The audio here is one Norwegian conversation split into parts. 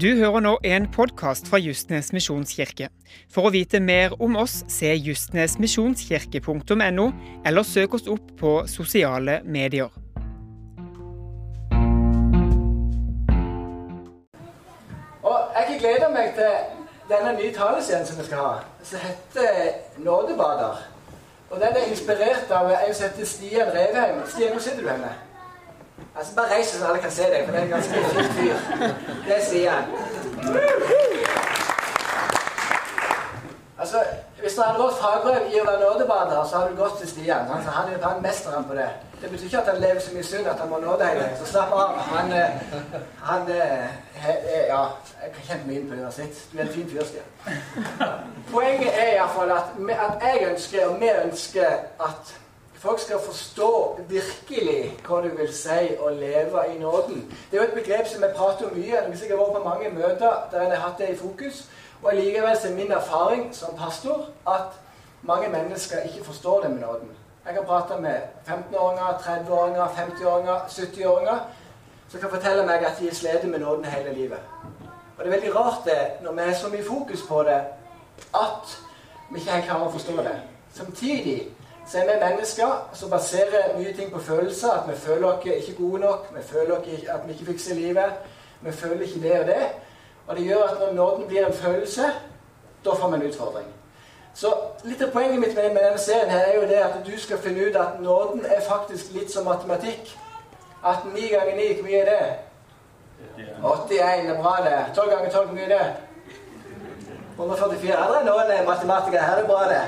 Du hører nå en podkast fra Justnes misjonskirke. For å vite mer om oss, se justnesmisjonskirke.no, eller søk oss opp på sosiale medier. Og Jeg gleder meg til denne nye talescenen som vi skal ha, som heter Nådebader. Og Den er inspirert av en som heter Stian Revheim. Stian, hvor sitter du henne? Altså, Bare reis så alle kan se deg, for det er en ganske fin fyr. Det sier han. Altså, Hvis du hadde gått fagbrev i å være nådebader, så hadde du gått til Stian. Altså, han er han mesteren på det. Det betyr ikke at han lever så mye synd at han må nå deg. Så slapp av. Han, eh, han eh, he, Ja, jeg kan kjenne meg inn på uansett. Du er en fin fyr, Stian. Poenget er iallfall at, at jeg ønsker, og vi ønsker, at folk skal forstå virkelig hva det vil si å leve i nåden. Det er jo et begrep som jeg prater om mye. Jeg har vært på mange møter der jeg har hatt det i fokus. Og likevel er min erfaring som pastor at mange mennesker ikke forstår det med nåden. Jeg kan prate med 15-åringer, 30-åringer, 50-åringer, 70-åringer som kan fortelle meg at de har slitt med nåden hele livet. Og det er veldig rart det, når vi er så mye fokus på det, at vi ikke helt klarer å forstå det. Samtidig så er vi mennesker som baserer mye ting på følelser. At vi føler oss ikke gode nok, vi føler at vi ikke fikser livet. Vi føler ikke det og det. Og det gjør at når nåden blir en følelse, da får vi en utfordring. Så litt av poenget mitt med denne serien her er jo det at du skal finne ut at nåden er faktisk litt som matematikk. At 9 ganger 9, hvor mye er det? 81 er bra, det. 12 ganger 12, hvor mye er det? 144. Er er noen matematikere. Her er det bra, det.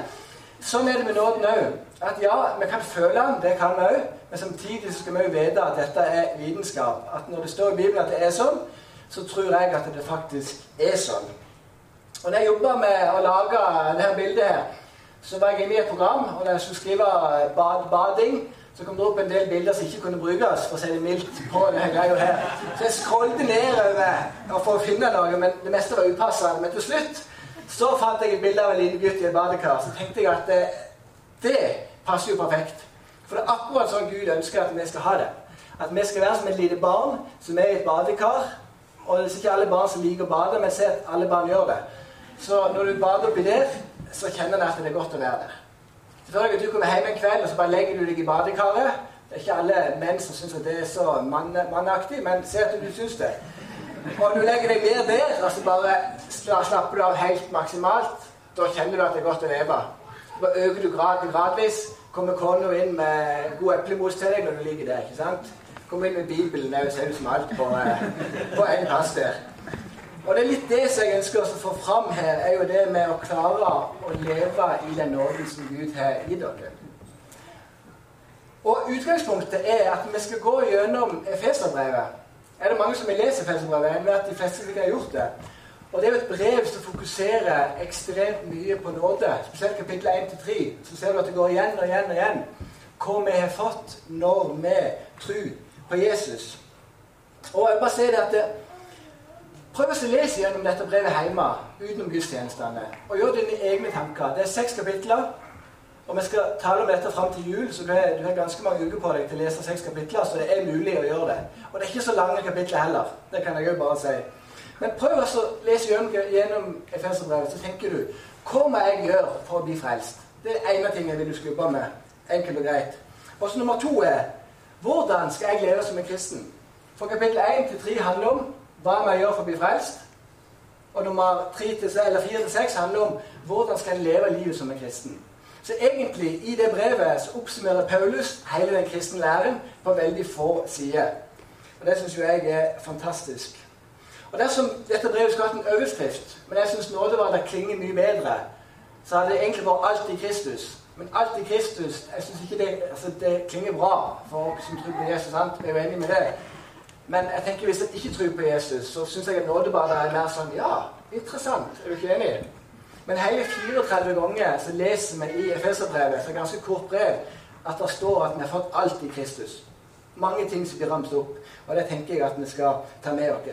Sånn er det med nåden òg. At ja, vi kan føle den, det kan vi òg. Men samtidig skal vi òg vite at dette er vitenskap. At når det står i Bibelen at det er sånn, så tror jeg at det faktisk er sånn. Og når jeg jobba med å lage dette bildet her, så var jeg inne i et program, og når jeg skulle skrive bad, bading, så kom det opp en del bilder som ikke kunne brukes, for å si det mildt, på denne greia her. Så jeg scrollet nedover for å finne noe, men det meste var upassende. Men til slutt så fant jeg et bilde av en liten gutt i et badekar. Så tenkte jeg at det, det passer jo perfekt. For det er akkurat sånn Gud ønsker at vi skal ha det. At vi skal være som et lite barn som er i et badekar. Og det er ikke alle barn som liker å bade, men se at alle barn gjør det. Så når du bader oppi der, så kjenner du at det er godt å være der. Selvfølgelig at du kommer hjem en kveld og så bare legger du deg i badekaret. Det er ikke alle menn som syns det er så mannaktig, men se at du syns det. Og du legger deg ned der, og så bare slapper du av helt maksimalt. Da kjenner du at det er godt å leve. Da øker du graden gradvis. Kommer kona inn med god eplemos til deg når du ligger der. ikke sant? Kommer inn med Bibelen òg, så er som alt på, eh, på en plass der. Og det er litt det som jeg ønsker å få fram her, er jo det med å klare å leve i den nåden som Gud har i dere. Og Utgangspunktet er at vi skal gå gjennom Efeserbrevet er det mange som vil lese Efeserbrevet. Jeg vet at de fleste ikke har gjort det. Og Det er jo et brev som fokuserer ekstremt mye på nåde. Spesielt kapittel 1-3. Så ser du at det går igjen og igjen og igjen hva vi har fått når vi tror på Jesus. Og jeg bare sier det at det, Prøv å lese gjennom dette brevet hjemme utenom gudstjenestene. Og gjør dine egne tanker. Det er seks kapitler. Og vi skal tale om dette fram til jul, så du har, ganske mange uker på deg til å lese seks kapitler. Så det er mulig å gjøre det. Og det er ikke så lange kapitler heller. Det kan jeg jo bare si. Men prøv å lese gjennom, gjennom Efeserbrevet, så tenker du Hva må jeg gjøre for å bli frelst? Det er ene ting jeg vil du jobbe med. Enkelt og greit. Og så nummer to er Hvordan skal jeg leve som en kristen? For kapittel 1 til 3 handler om hva må jeg gjøre for å bli frelst? Og nummer 4-6 handler om hvordan skal jeg leve livet som en kristen. Så egentlig, i det brevet så oppsummerer Paulus hele den kristne læren på veldig få sider. Og Det syns jo jeg er fantastisk. Og Dersom dette brevet skulle hatt en overskrift, men jeg syns nådeverdet klinger mye bedre, så hadde det egentlig vært alt i Kristus. Men alt i Kristus jeg synes ikke det, altså det klinger bra for oss som tror på Jesus. sant? Jeg er jo enig med det. Men jeg tenker hvis jeg ikke tror på Jesus, så syns jeg at nådebadet er mer sånn Ja, interessant. Er du ikke enig? Men hele 34 ganger så leser vi i Efeserbrevet, et ganske kort brev, at det står at vi har fått alt i Kristus. Mange ting som blir ramset opp. Og det tenker jeg at vi skal ta med oss.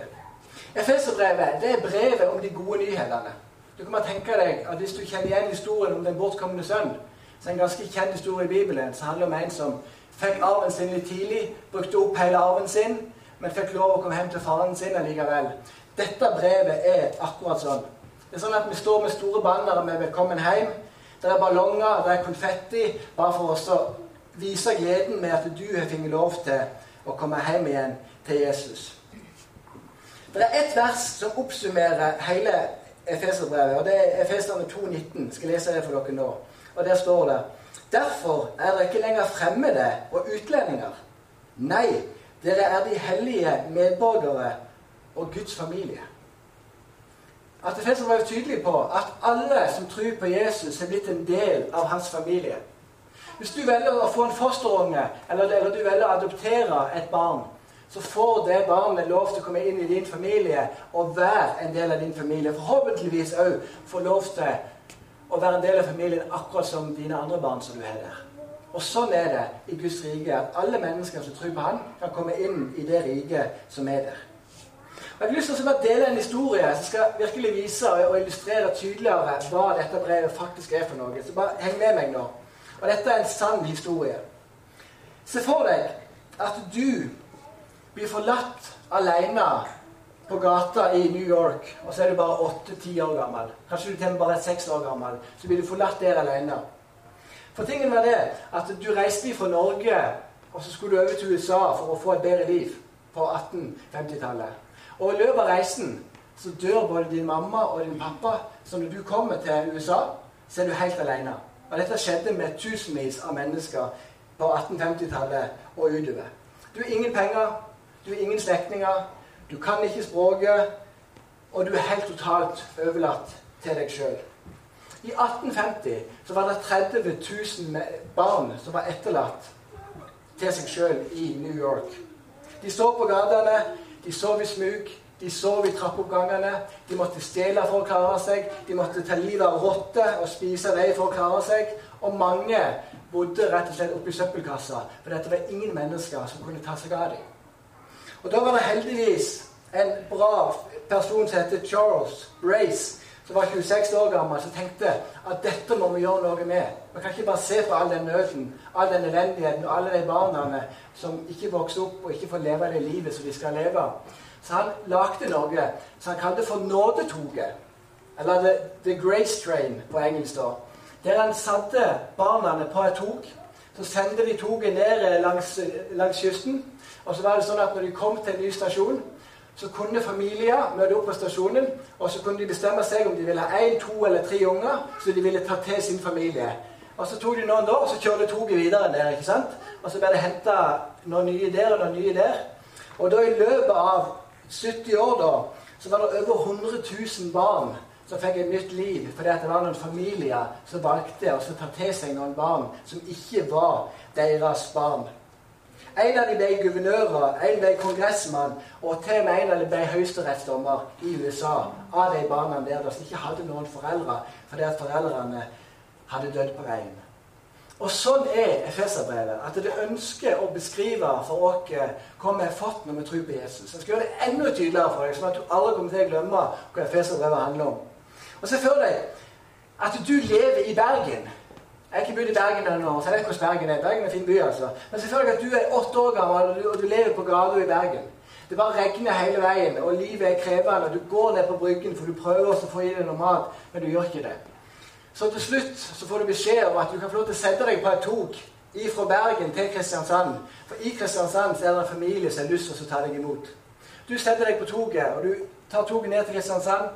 Efeserbrevet det er brevet om de gode nyhetene. Du kan bare tenke deg at Hvis du kjenner igjen historien om den bortkomne sønn, så er en ganske kjent historie i Bibelen som handler om en som fikk arven sin litt tidlig, brukte opp hele arven sin, men fikk lov å komme hjem til faren sin allikevel. Dette brevet er akkurat sånn. Det er sånn at Vi står med store bannere med 'Velkommen hjem'. Det er ballonger, det er konfetti, bare for å vise gleden med at du har fått lov til å komme hjem igjen til Jesus. Det er ett vers som oppsummerer hele Efeserbrevet, og det er Efeserne 2,19. Skal lese det for dere nå. Og der står det Derfor er dere ikke lenger fremmede og utlendinger. Nei, dere er de hellige medborgere og Guds familie. At Efeserbrevet var tydelig på at alle som tror på Jesus, er blitt en del av hans familie. Hvis du velger å få en fosterunge, eller, eller du velger å adoptere et barn, så får det barnet lov til å komme inn i din familie og være en del av din familie. Forhåpentligvis òg få lov til å være en del av familien akkurat som dine andre barn som du har der. Og sånn er det i Guds rike, at alle mennesker som tror på Han, kan komme inn i det riket som er der. Jeg har lyst til å dele en historie som skal virkelig vise og illustrere tydeligere hva dette brevet faktisk er for noe. Så bare heng med meg nå. Og dette er en sann historie. Se for deg at du blir forlatt alene på gata i New York, og så er du bare åtte-ti år gammel. Kanskje du til bare er seks år gammel. Så blir du forlatt der alene. For tingen var det at du reiste fra Norge, og så skulle du over til USA for å få et bedre liv på 1850-tallet. Og i løpet av reisen så dør både din mamma og din pappa. Så når du kommer til USA, så er du helt alene. Og dette skjedde med tusenvis av mennesker på 1850-tallet og utover. Du har ingen penger, du har ingen slektninger, du kan ikke språket, og du er helt totalt overlatt til deg sjøl. I 1850 så var det 30 000 barn som var etterlatt til seg sjøl i New York. De så på gatene, de sov i smug, de sov i trappeoppgangene. De måtte stjele for å klare seg. De måtte ta livet av rotter og spise dem for å klare seg. Og mange bodde rett og slett oppi søppelkassa, for dette var ingen mennesker som kunne ta seg av dem. Og da var det heldigvis en bra person som heter Charles Brace, som var 26 år gammel, som tenkte at dette må vi gjøre noe med. Vi kan ikke bare se på all den nøden, all den elendigheten og alle de barna som ikke vokser opp og ikke får leve det livet som de skal leve. Så han lagde noe som han kalte for Nådetoget. Eller the, the, Grace Train på engelsk. da. Der han satte barna på et tog. Så sendte de toget ned langs, langs, kysten. Og så var det sånn at når de kom til en ny stasjon, så kunne familier møte opp på stasjonen. Og så kunne de bestemme seg om de ville ha én, to eller tre unger, så de ville ta til sin familie. Og så tok de noen da, og så kjørte toget videre der. ikke sant? Og så ble det henta noen nye der og noen nye der. Og da i løpet av 70 år da, så var det over 100 000 barn som fikk et nytt liv fordi det var noen familier som valgte å ta til seg noen barn som ikke var deres barn. En av dem ble guvernører, en ble kongressmann, og til og med en av dem ble høyesterettsdommer i USA av de barna der som ikke hadde noen foreldre fordi at foreldrene hadde dødd på veien. Og sånn er Efeserbrevet. At det ønsker å beskrive for oss hva vi har fått når vi tror på Jesus. Jeg skal gjøre det enda tydeligere for deg, sånn at du aldri kommer til å glemme hva Efeserbrevet handler om. Og se for deg at du lever i Bergen. Jeg har ikke bodd i Bergen ennå, så jeg vet hvordan Bergen er. Bergen er en fin by, altså. Men selvfølgelig at du er åtte år gammel, og du, og du lever på gata i Bergen. Det bare regner hele veien, og livet er krevende. og Du går ned på bryggen, for du prøver å få i deg noe mat, men du gjør ikke det. Så til slutt så får du beskjed om at du kan få lov til å sette deg på et tog fra Bergen til Kristiansand. For i Kristiansand så er det en familie som har lyst til å ta deg imot. Du setter deg på toget, og du tar toget ned til Kristiansand.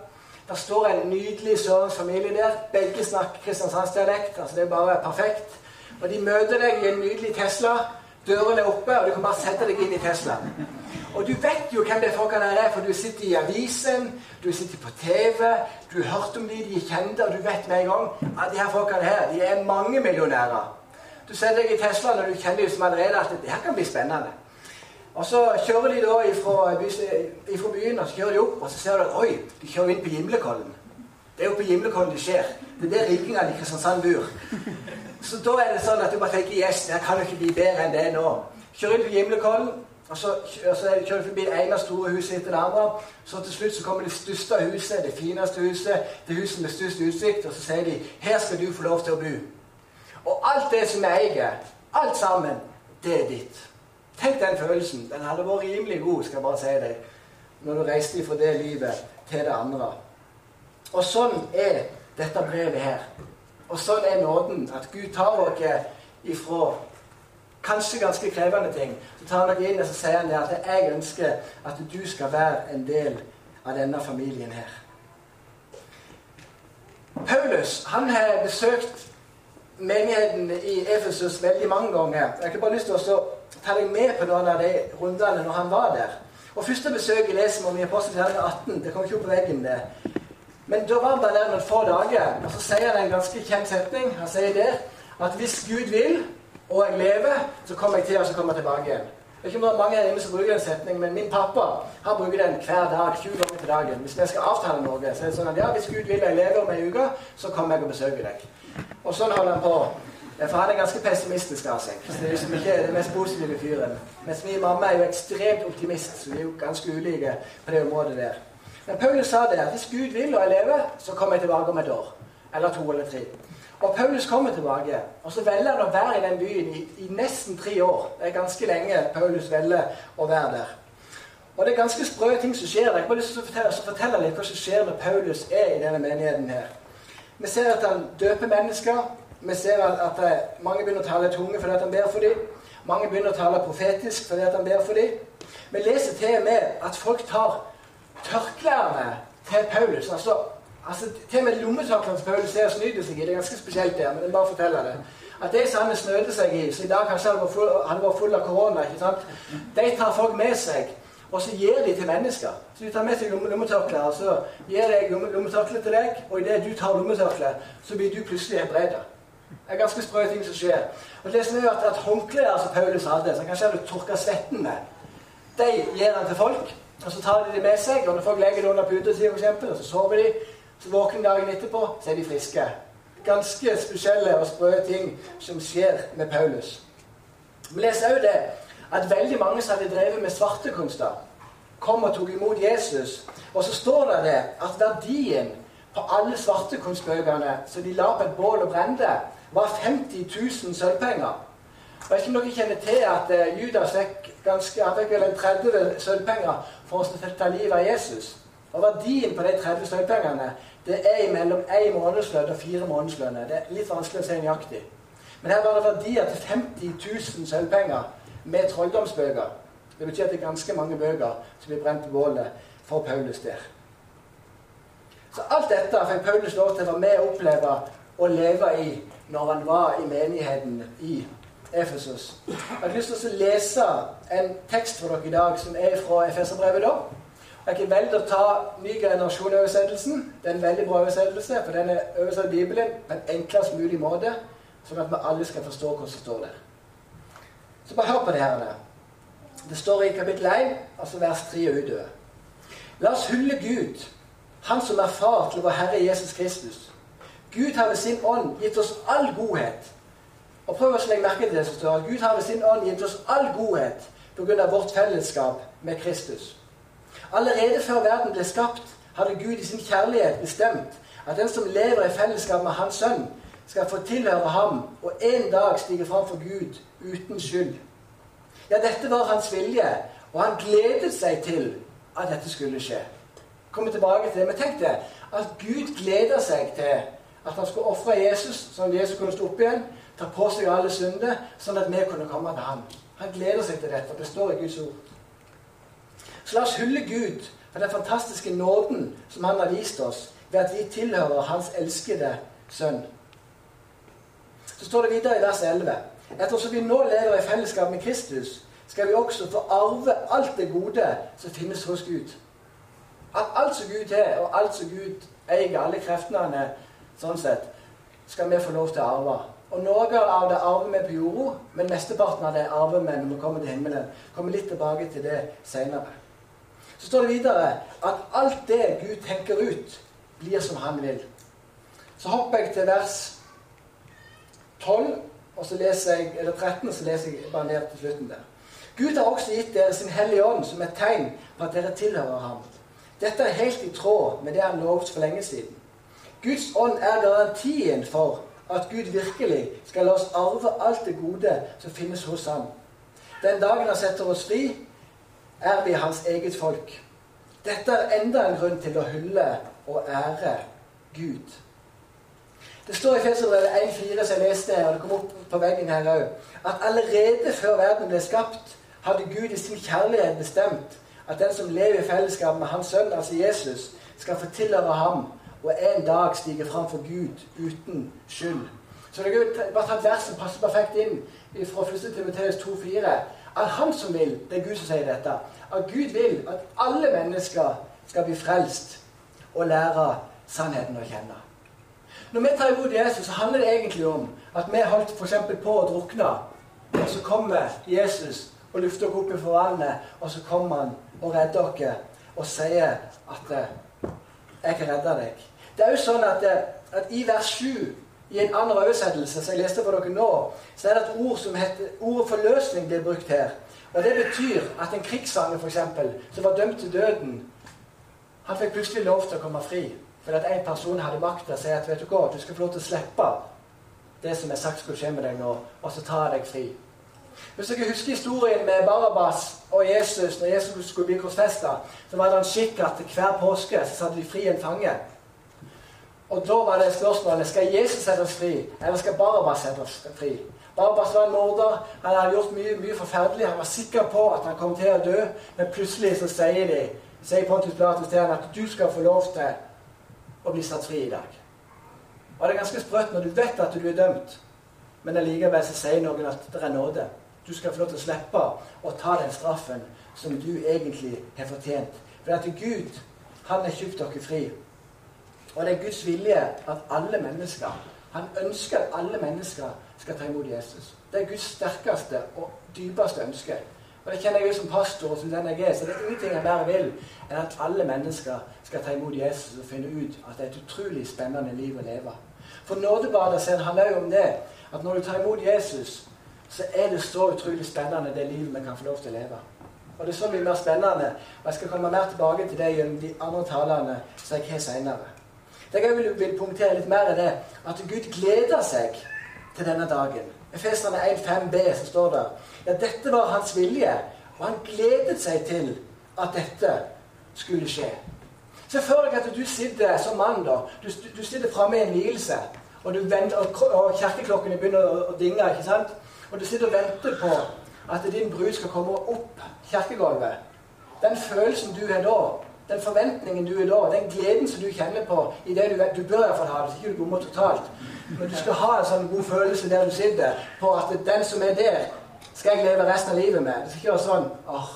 Der står en nydelig sørlandsk familie der. Begge snakker kristiansandsdialekt. altså Det er bare perfekt. Og de møter deg i en nydelig Tesla. Dørene er oppe, og du kan bare sette deg inn i Tesla. Og du vet jo hvem det folkene her er, for du sitter i avisen, du sitter på TV, du har hørt om de, de er kjente, og du vet med en gang at de her folkene her, de er mange millionærer. Du setter deg i Tesla og du kjenner som allerede at det her kan bli spennende. Og så kjører de da ifra, ifra byen, og så kjører de opp, og så ser du at oi, de kjører inn på Gimlekollen. Det er jo på Gimlekollen det skjer. Det er der rikingene i Kristiansand bor. Så da er det sånn at du bare tenker yes, det kan jo ikke bli bedre enn det nå. Kjører inn på Gimlekollen, og så, så kjører du forbi det ene store huset etter det andre. Så til slutt så kommer det største huset, det fineste huset, det huset med størst utsikt. Og så sier de 'Her skal du få lov til å bo'. Og alt det som vi eier, alt sammen, det er ditt. Tenk den følelsen. Den hadde vært rimelig god, skal jeg bare si deg. når du reiste fra det livet til det andre. Og sånn er dette brevet her. Og sånn er nåden. At Gud tar oss ifra kanskje ganske krevende ting. Så tar han dere inn og så sier han at jeg ønsker at du skal være en del av denne familien her. Paulus han har besøkt menigheten i Efesus veldig mange ganger. Jeg har bare lyst til å ta deg med på noen av de rundene når han var der. Og Første besøket leser vi om i Apostelgjerningen 18. Det kom ikke opp på veggen. det. Men da var han bare der noen få dager, og så sier han en ganske kjent setning. Han sier der at hvis Gud vil, og jeg lever, så kommer jeg til og så kommer jeg tilbake igjen. Det er ikke mange her hjemme som bruker den setningen, men min pappa han bruker den hver dag, 20 ganger til dagen. Hvis vi skal avtale noe, så er det sånn at ja, hvis Gud vil jeg lever om ei uke, så kommer jeg og besøker deg. Og sånn holder han på. For han er ganske pessimistisk av seg. Det er liksom ikke den mest positive fyren. Mens min mamma er jo ekstremt optimist, så vi er jo ganske ulike på det området der. Men Paulus sa det at hvis Gud vil og jeg lever, så kommer jeg tilbake om et år. Eller to eller tre. Og Paulus kommer tilbake, og så velger han å være i den byen i, i, nesten tre år. Det er ganske lenge Paulus velger å være der. Og det er ganske sprø ting som skjer. Jeg har lyst til å fortelle, fortelle, litt hva som skjer når Paulus er i denne menigheten her. Vi ser at han døper mennesker. Vi ser at, at mange begynner å tale tunge fordi at han ber for dem. Mange begynner å tale profetisk fordi at han ber for dem. Vi leser til og med at folk tar tørklærne til Paulus. altså Altså, Til og med lommetørklærne til Paulus og snyter seg i. Det er ganske spesielt der, men jeg bare forteller det. At de som han snøter seg i, så i dag kanskje han var full, han var full av korona, ikke sant? de tar folk med seg. Og så gir de til mennesker. Så de tar med seg lommetørklær, og så gir de lommetørkle til deg. Og idet du tar lommetørkle, så blir du plutselig helbreda. Det er ganske sprø ting som skjer. Og det som er at, at Håndklær som Paulus hadde, som kanskje hadde tørka svetten med, de gir han til folk. Og så tar de det med seg, og når folk legger det under puta si, f.eks., og så sover de, så våkner dagen etterpå, så er de friske. Ganske spesielle og sprø ting som skjer med Paulus. Vi leser òg det at veldig mange som hadde drevet med svartekunster, kom og tok imot Jesus. Og så står det det at verdien på alle svartekunstbøkene som de la på et bål og brente, var 50 000 sølvpenger. Jeg vet ikke om dere kjenner til at uh, Judas fikk ganske, han fikk vel en 30 sølvpenger for å ta livet av Jesus. Og verdien på de 30 sølvpengene det er mellom én månedslønn og fire månedslønner. Det er litt vanskelig å si nøyaktig. Men her var det verdier til 50 000 sølvpenger med trolldomsbøker. Det betyr at det er ganske mange bøker som blir brent på bålet for Paulus der. Så alt dette fikk Paulus lov til å være med og oppleve og leve i når han var i menigheten i Efesus. Jeg har lyst til å lese en tekst for dere i dag som er fra Efeserbrevet. da. Jeg har valgt å ta Ny generasjon-oversettelsen. Det er en veldig bra oversettelse, for den er oversatt Bibelen på en enklest mulig måte, sånn at vi alle skal forstå hva som står der. Så bare hør på det her. Det står i kapittel 1, altså vers 3 og utover. La oss hylle Gud, Han som er far til vår Herre Jesus Kristus. Gud har ved sin ånd gitt oss all godhet. Og prøv å legge merke til det som står at Gud har ved sin ånd gitt oss all godhet pga. vårt fellesskap med Kristus. Allerede før verden ble skapt, hadde Gud i sin kjærlighet bestemt at den som lever i fellesskap med Hans Sønn, skal få tilhøre ham og en dag stige fram for Gud uten skyld. Ja, dette var hans vilje, og han gledet seg til at dette skulle skje. Kommer tilbake til det, Men tenk det, at Gud gleder seg til at han skulle ofre Jesus, sånn at Jesus kunne stå opp igjen, ta på seg alle synder, sånn at vi kunne komme til ham. Han gleder seg til dette. Det står i Guds ord. Så la oss hylle Gud for den fantastiske nåden som han har vist oss ved at vi tilhører Hans elskede sønn. Så står det videre i vers 11. Ettersom vi nå lever i fellesskap med Kristus, skal vi også få arve alt det gode som finnes hos Gud. At alt som Gud er, og alt som Gud eier, alle kreftene sånn sett, skal vi få lov til å arve. Og noe av det arver vi på jorda, men mesteparten av det arver vi når vi kommer til himmelen. Kommer litt tilbake til det seinere. Så står det videre at alt det Gud tenker ut, blir som han vil. Så hopper jeg til vers 12, og så leser jeg, eller 13, så leser jeg bare ned til slutten der. Gud har også gitt dere sin Hellige Ånd som et tegn på at dere tilhører ham. Dette er helt i tråd med det han lovte for lenge siden. Guds ånd er garantien for at Gud virkelig skal la oss arve alt det gode som finnes hos ham. Den dagen han setter oss fri, er vi hans eget folk. Dette er enda en grunn til å hylle og ære Gud. Det står i Feserbrevet 1,4, som jeg leste, og det kom opp på veggen her òg, at allerede før verden ble skapt, hadde Gud i sin kjærlighet bestemt at den som lever i fellesskap med Hans sønn, altså Jesus, skal få tilhøre ham og en dag stige fram for Gud uten skyld. Så det er bare ta som passer perfekt inn fra 1. Timoteus 2,4. At han som vil, det er Gud som sier dette, at Gud vil at alle mennesker skal bli frelst og lære sannheten å kjenne. Når vi tar imot Jesus, så handler det egentlig om at vi holdt f.eks. på å drukne. Og så kommer Jesus og løfter oss opp i vannet, og så kommer han og redder dere og sier at 'jeg kan redde deg'. Det er jo sånn at, eh, at i vers 7 i en annen oversettelse som jeg leste for dere nå, så er det et ord som heter ordet forløsning blir brukt her. Og Det betyr at en krigssanger f.eks., som var dømt til døden, han fikk plutselig lov til å komme fri. For at en person hadde makta og sier at vet du hva, du skal få lov til å slippe det som er sagt skulle skje med deg nå, og så ta deg fri. Hvis dere husker historien med Barabas og Jesus når Jesus skulle bli korsfesta, så var det en skikk at hver påske så satte de fri en fange. Og da var det spørsmålet skal Jesus settes fri, eller skal Barabas settes fri. Barabas var en morder. Han hadde gjort mye, mye forferdelig. Han var sikker på at han kom til å dø, men plutselig så sier de sier Pontus Pilatus til ham at du skal få lov til å bli satt fri i dag. Og det er ganske sprøtt når du vet at du er dømt, men allikevel sier noen at det er nåde. Du skal få lov til å slippe å ta den straffen som du egentlig har fortjent. For at Gud, han har kjøpt dere fri. Og det er Guds vilje at alle mennesker Han ønsker at alle mennesker skal ta imot Jesus. Det er Guds sterkeste og dypeste ønske. Og det kjenner jeg jo som pastor, og som den jeg er, så det er ingenting jeg bare vil enn at alle mennesker skal ta imot Jesus og finne ut at det er et utrolig spennende liv å leve. For nådebadet handler jo om det at når du tar imot Jesus, så er det så utrolig spennende det livet vi kan få lov til å leve. Og det er så mye mer spennende. Og jeg skal komme mer tilbake til det gjennom de andre talene som jeg har senere. Det jeg vil, vil punktere litt mer, er det at Gud gleder seg til denne dagen. Efeserne 1.5b som står der. ja, dette var hans vilje, og han gledet seg til at dette skulle skje. Se for deg at du sitter som mann, da. Du, du sitter framme i en vielse, og, og, og kirkeklokkene begynner å dinge. ikke sant? Og du sitter og venter på at din brud skal komme opp kirkegulvet. Den følelsen du har da, den forventningen du har da, den gleden som du kjenner på i det du, du bør iallfall ha det, så ikke du bommer totalt. Men du skal ha en sånn god følelse der du sitter, på at den som er der, skal jeg leve resten av livet med. Det skal ikke være sånn åh,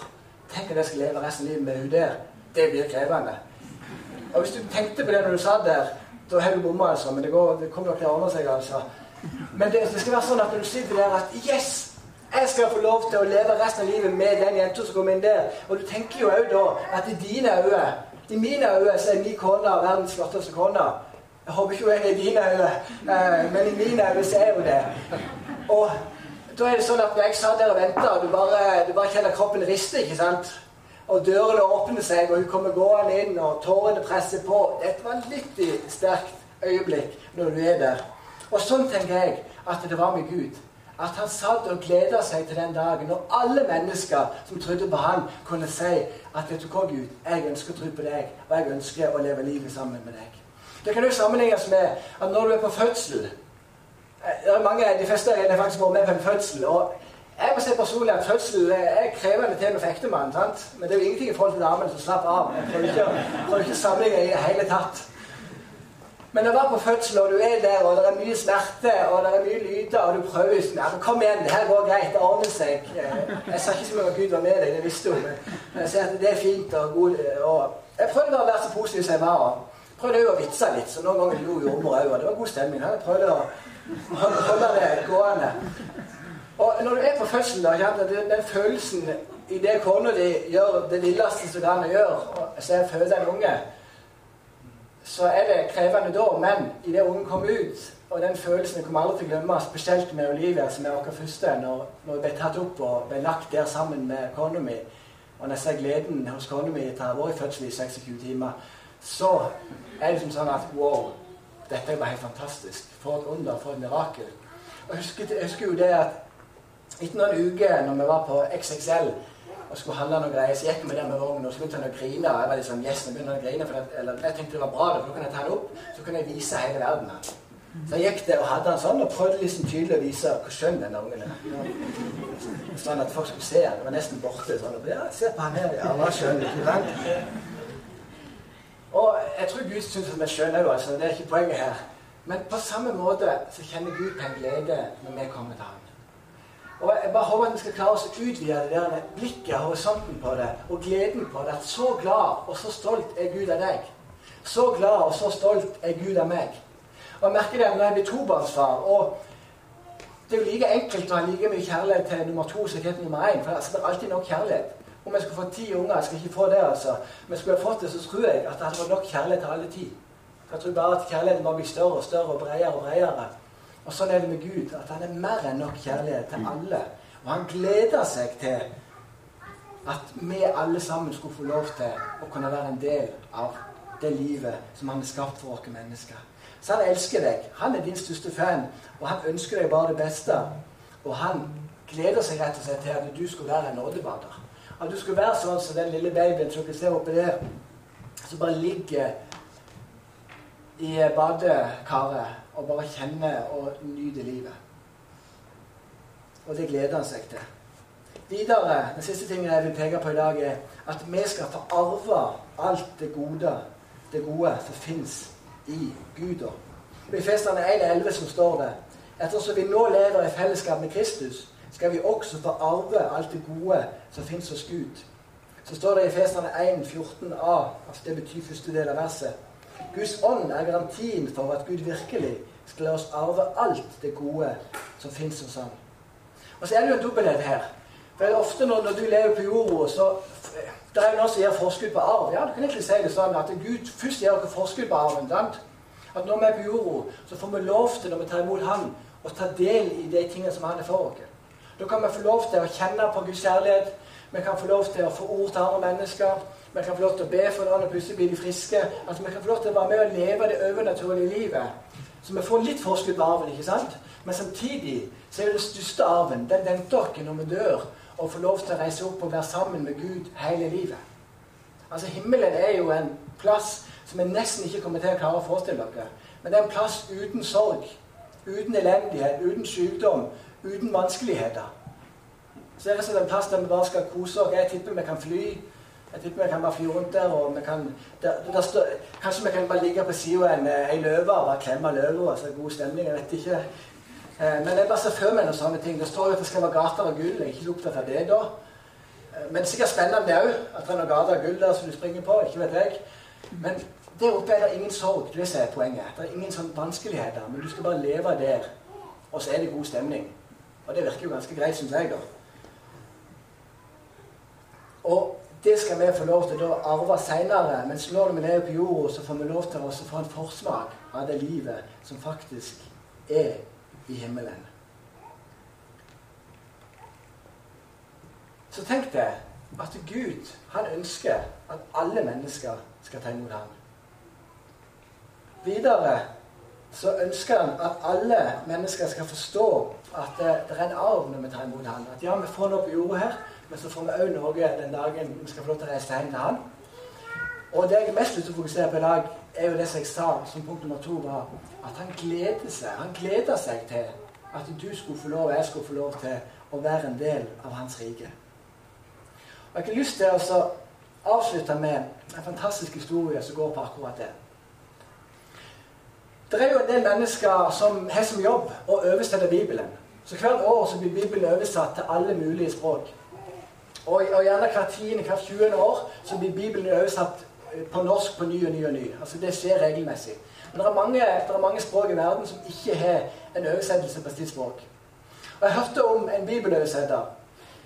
Tenk at jeg skal leve resten av livet med hun der. Det blir krevende. Og hvis du tenkte på det når du satt der, da har du bomma, altså. Men det, går, det kommer nok til å ordne seg, altså. Men det, det, skal være sånn at når du sitter der, at yes! Jeg skal få lov til å leve resten av livet med den jenta som kommer inn der. Og du tenker jo òg da at i dine øyne I mine øyne så er min kone verdens flotteste kone. Jeg håper ikke hun er i dine øyne, eh, men i mine øyne så er hun det. Og da er det sånn at når jeg satt der og venta, du bare, du bare kjenner kroppen riste, ikke sant og dørene åpner seg, og hun kommer gående inn, og tårene presser på. Dette var litt i sterkt øyeblikk når du er der. Og sånn tenker jeg at det var med Gud. At han satt og gleda seg til den dagen når alle mennesker som trodde på han, kunne si at vet du hva, Gud, jeg ønsker å tro på deg, og jeg ønsker å leve livet sammen med deg. Det kan jo sammenlignes med at når du er på fødsel eh, det er mange, De fleste har faktisk vært med på en fødsel. og jeg må si personlig at fødsel er krevende tema for ektemann. Men det er jo ingenting i forhold til damene som slapper av. Jeg prøver ikke, prøver ikke i det hele tatt. Men å være på fødsel, og du er der, og det er mye smerte, og det er mye lyder, og du prøver ja, men Kom igjen, det her går greit, det ordner seg. Jeg sa ikke så mye om Gud var med deg, det visste hun. Men jeg sier at det er fint og god og Jeg prøvde å være så positiv som jeg var. og prøvde å vitse litt, så noen ganger lo jordmor òg, det var god stemning. Jeg prøvde å holde det gående. Og når du er på fødselen, da, den, følelsen i det kona di gjør det lilleste som kan gjøre, så føder en unge, så er det krevende da. Men idet ungen kommer ut, og den følelsen jeg kommer aldri til å glemme, spesielt med Olivia, som er vår første, når, når jeg ble tatt opp og ble lagt der sammen med kona mi, og når jeg ser gleden hos kona mi etter å ha vært i fødsel i 26 timer, så er det liksom sånn at wow, dette er bare helt fantastisk. For et under, for et mirakel. Og jeg husker, jeg husker jo det at etter noen uker når vi var på XXL og skulle handle noe greier. Så gikk vi der med vognen, og så begynte han å grine. Og jeg var liksom yes, nå begynte han å grine, for det, eller, jeg tenkte det var bra, for da kunne jeg ta det opp. Så kunne jeg vise hele verden. Så jeg gikk der og hadde han sånn, og prøvde liksom tydelig å vise hvor skjønn den ungen er. Sånn at folk skulle se han. Det var nesten borte. sånn, og, ja, se på han her, ja, han var skjønn. ikke sant? Og jeg tror Gud syns vi er skjønne òg, altså. Det er ikke poenget her. Men på samme måte så kjenner Gud på en glede når vi kommer til ham. Og Jeg bare håper at vi skal klare oss å utvide det der blikket, horisonten på det, og gleden på det. At så glad og så stolt er Gud av deg. Så glad og så stolt er Gud av meg. Og Jeg merker det når jeg blir tobarnsfar. og Det er jo like enkelt å ha like mye kjærlighet til nummer to som til nummer én. For det er alltid nok kjærlighet. Om jeg skulle få ti unger Jeg skal ikke få det, altså. Men skulle jeg fått det, så tror jeg at det hadde vært nok kjærlighet til alle ti. Jeg tror bare at kjærligheten bare blir større og større og bredere og bredere. Og sånn er det med Gud, at han er mer enn nok kjærlighet til alle. Og han gleder seg til at vi alle sammen skulle få lov til å kunne være en del av det livet som han har skapt for oss mennesker. Så han elsker deg. Han er din største fan, og han ønsker deg bare det beste. Og han gleder seg rett og slett til at du skulle være en nådebader. At du skulle være sånn som den lille babyen som dere ser oppi der, som bare ligger i badekaret og bare kjenne og nyte livet. Og det gleder han seg til. Videre, Den siste tingen jeg vil peke på i dag, er at vi skal få arve alt det gode, det gode som fins i Gud. I Efeserne 1,11 som står det Ettersom vi nå lever i fellesskap med Kristus, skal vi også få arve alt det gode som fins hos Gud. Så står det i Efeserne 1,14a, altså det betyr første del av verset. Guds ånd er garantien for at Gud virkelig skal la oss arve alt det gode som fins hos ham. Og så er det jo en dobbelthet her. For ofte når, når, du lever på jorda, så det er jo noen som gir forskudd på arv. Ja, du kan egentlig si det sånn at Gud først gir dere forskudd på arven. sant? At når vi er på jorda, så får vi lov til, når vi tar imot Han, å ta del i de tingene som Han er for oss. Da kan vi få lov til å kjenne på Guds kjærlighet. Vi kan få lov til å få ord til andre mennesker. Vi kan få lov til å be for og plutselig blir de friske. Altså, Vi kan få lov til å være med og leve det overnaturlige livet. Så vi får litt forskudd på arven, ikke sant? Men samtidig så er det den største arven. Den venter oss når vi dør, og får lov til å reise opp og være sammen med Gud hele livet. Altså Himmelen er jo en plass som vi nesten ikke kommer til å klare å forestille dere. Men det er en plass uten sorg, uten elendighet, uten sykdom, uten vanskeligheter. Så det er rett en plass der vi bare skal kose oss. Jeg tipper vi kan fly. Jeg tipper vi kan bare fly rundt der. og vi kan, der, der stå, Kanskje vi kan bare ligge på sida av ei løve og bare klemme løva. Altså god stemning. Jeg vet ikke. Eh, men jeg bare ser for meg noen sånne ting. Det står jo at det skal være gater av gull. Jeg er ikke opptatt av det da. Eh, men det er sikkert spennende òg at det er noen gater av gull der som du springer på. ikke vet jeg. Men der oppe er det ingen sorg. Det er poenget. Det er ingen sånn vanskeligheter. Men du skal bare leve der, og så er det god stemning. Og det virker jo ganske greit, syns jeg, da. Og det skal vi få lov til å arve seinere. Mens slår vi lever på jorda, så får vi lov til å få en forsmak av det livet som faktisk er i himmelen. Så tenk deg at Gud han ønsker at alle mennesker skal ta imot ham. Videre så ønsker han at alle mennesker skal forstå at det, det er en arv når vi tar imot ham. At ja, vi får noe på jorda her, men så får vi òg noe den dagen vi skal få lov til å reise hjem til han. Og det jeg er mest lyst til å fokusere på i dag, er jo det som jeg sa som punkt nummer to, var at han gleder seg. Han gleder seg til at du skulle få lov, og jeg skulle få lov til å være en del av hans rike. Og Jeg har lyst til å avslutte med en fantastisk historie som går på akkurat det. Det er jo en del mennesker som har som jobb å oversette Bibelen. Så hvert år så blir Bibelen oversatt til alle mulige språk. Og, og gjerne hvert tiende, hvert tjuende år så blir Bibelen oversatt på norsk på ny og ny og ny. Altså Det skjer regelmessig. Men det er, mange, det er mange språk i verden som ikke har en oversettelse på sitt språk. Og Jeg hørte om en bibeloversetter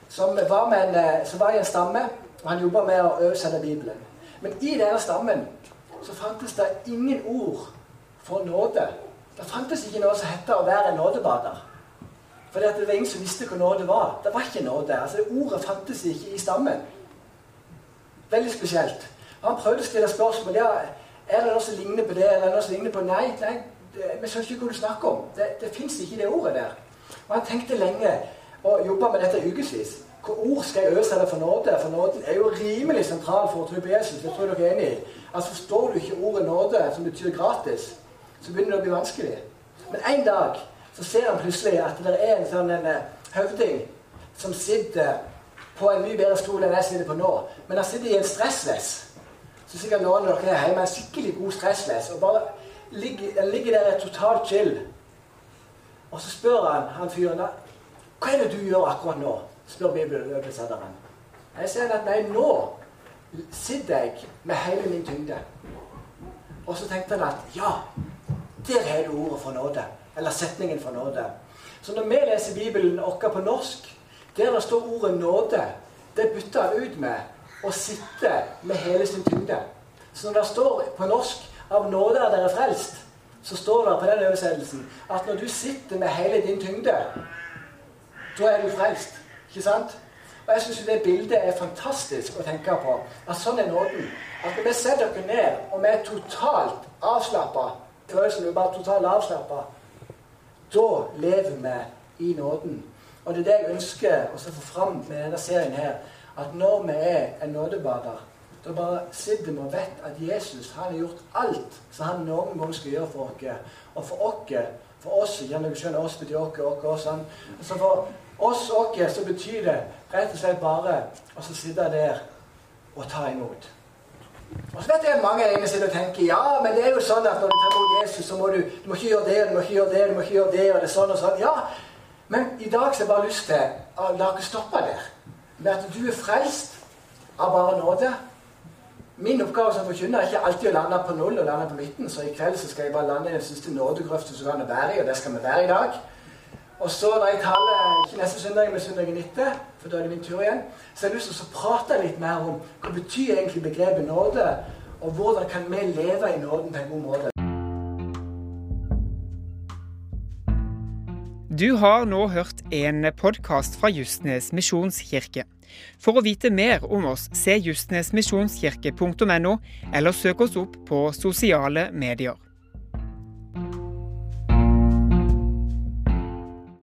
som var, eh, som var, i en stamme, og han jobba med å oversette Bibelen. Men i denne stammen så fantes det ingen ord for nåde. Det fantes ikke noe som het å være en nådebader. For det var ingen som visste hva nåde var. Det var ikke nåde. Altså det Ordet fantes ikke i stammen. Veldig spesielt. Han prøvde å stille spørsmål. ja, Er det noe som ligner på det? eller noe som ligner på Nei, nei vi skjønner ikke hva du snakker om. Det, det fins ikke det ordet der. Og han tenkte lenge og jobba med dette ukevis. Hva ord skal jeg øse det for nåde? For nåden er jo rimelig sentral for å tro på Jesus. Det tror jeg dere er enig i. Altså Forstår du ikke ordet nåde, som betyr gratis, så begynner det å bli vanskelig. Men en dag så ser han plutselig at det er en sånn en, høvding som sitter på en mye bedre stol enn jeg sitter på nå. Men han sitter i en stressless. Så sikkert noen av dere er hjemme en skikkelig god stressless. Og bare ligger, ligger der totalt chill. Og så spør han han fyren hva er det du gjør akkurat nå? spør bibeløversetteren. Jeg sier at nei, nå sitter jeg med hele min tyngde. Og så tenkte han at ja, der har du ordet for nåde. Eller setningen for nåde. Så når vi leser Bibelen vår på norsk, der det står ordet nåde, det bytter ut med å sitte med hele sin tyngde. Så når det står på norsk 'av nåde er dere frelst', så står det på den oversettelsen at når du sitter med hele din tyngde, da er du frelst. Ikke sant? Og jeg syns det bildet er fantastisk å tenke på. At sånn er nåden. At når vi setter oss ned, og vi er totalt avslappa Følelsen er bare totalt avslappa. Da lever vi i nåden. Og det er det jeg ønsker å få fram med denne serien her. At når vi er en nådebader, da bare sitter vi og vet at Jesus han har gjort alt som han noen gang skal gjøre for oss. Og for oss, for oss, gjerne dere skjønner, oss betyr oss, oss, oss. Så for oss oss så betyr det rett og slett bare å sitte der og ta imot. Og så vet jeg mange der sitter og tenker ja, men det er jo sånn at når du tar imot Jesus, så må du, du må ikke gjøre det, du må ikke gjøre det, du må ikke gjøre det, og det er sånn og sånn. Ja, men i dag så har jeg bare lyst til å la dere stoppe der. Med at du er frelst av bare nåde. Min oppgave som forkynner er ikke alltid å lande på null og lande på midten, så i kveld så skal jeg bare lande i den siste nådegrøften som kan være i, og det skal vi være i dag. Og så når jeg taler ikke neste søndag, men søndagen etter, for da er det min tur igjen, så har jeg lyst til å prate litt mer om hva betyr egentlig begrepet nåde, og hvordan kan vi leve i nåden på en god måte. Du har nå hørt en podkast fra Justnes misjonskirke. For å vite mer om oss, se justnesmisjonskirke.no, eller søk oss opp på sosiale medier.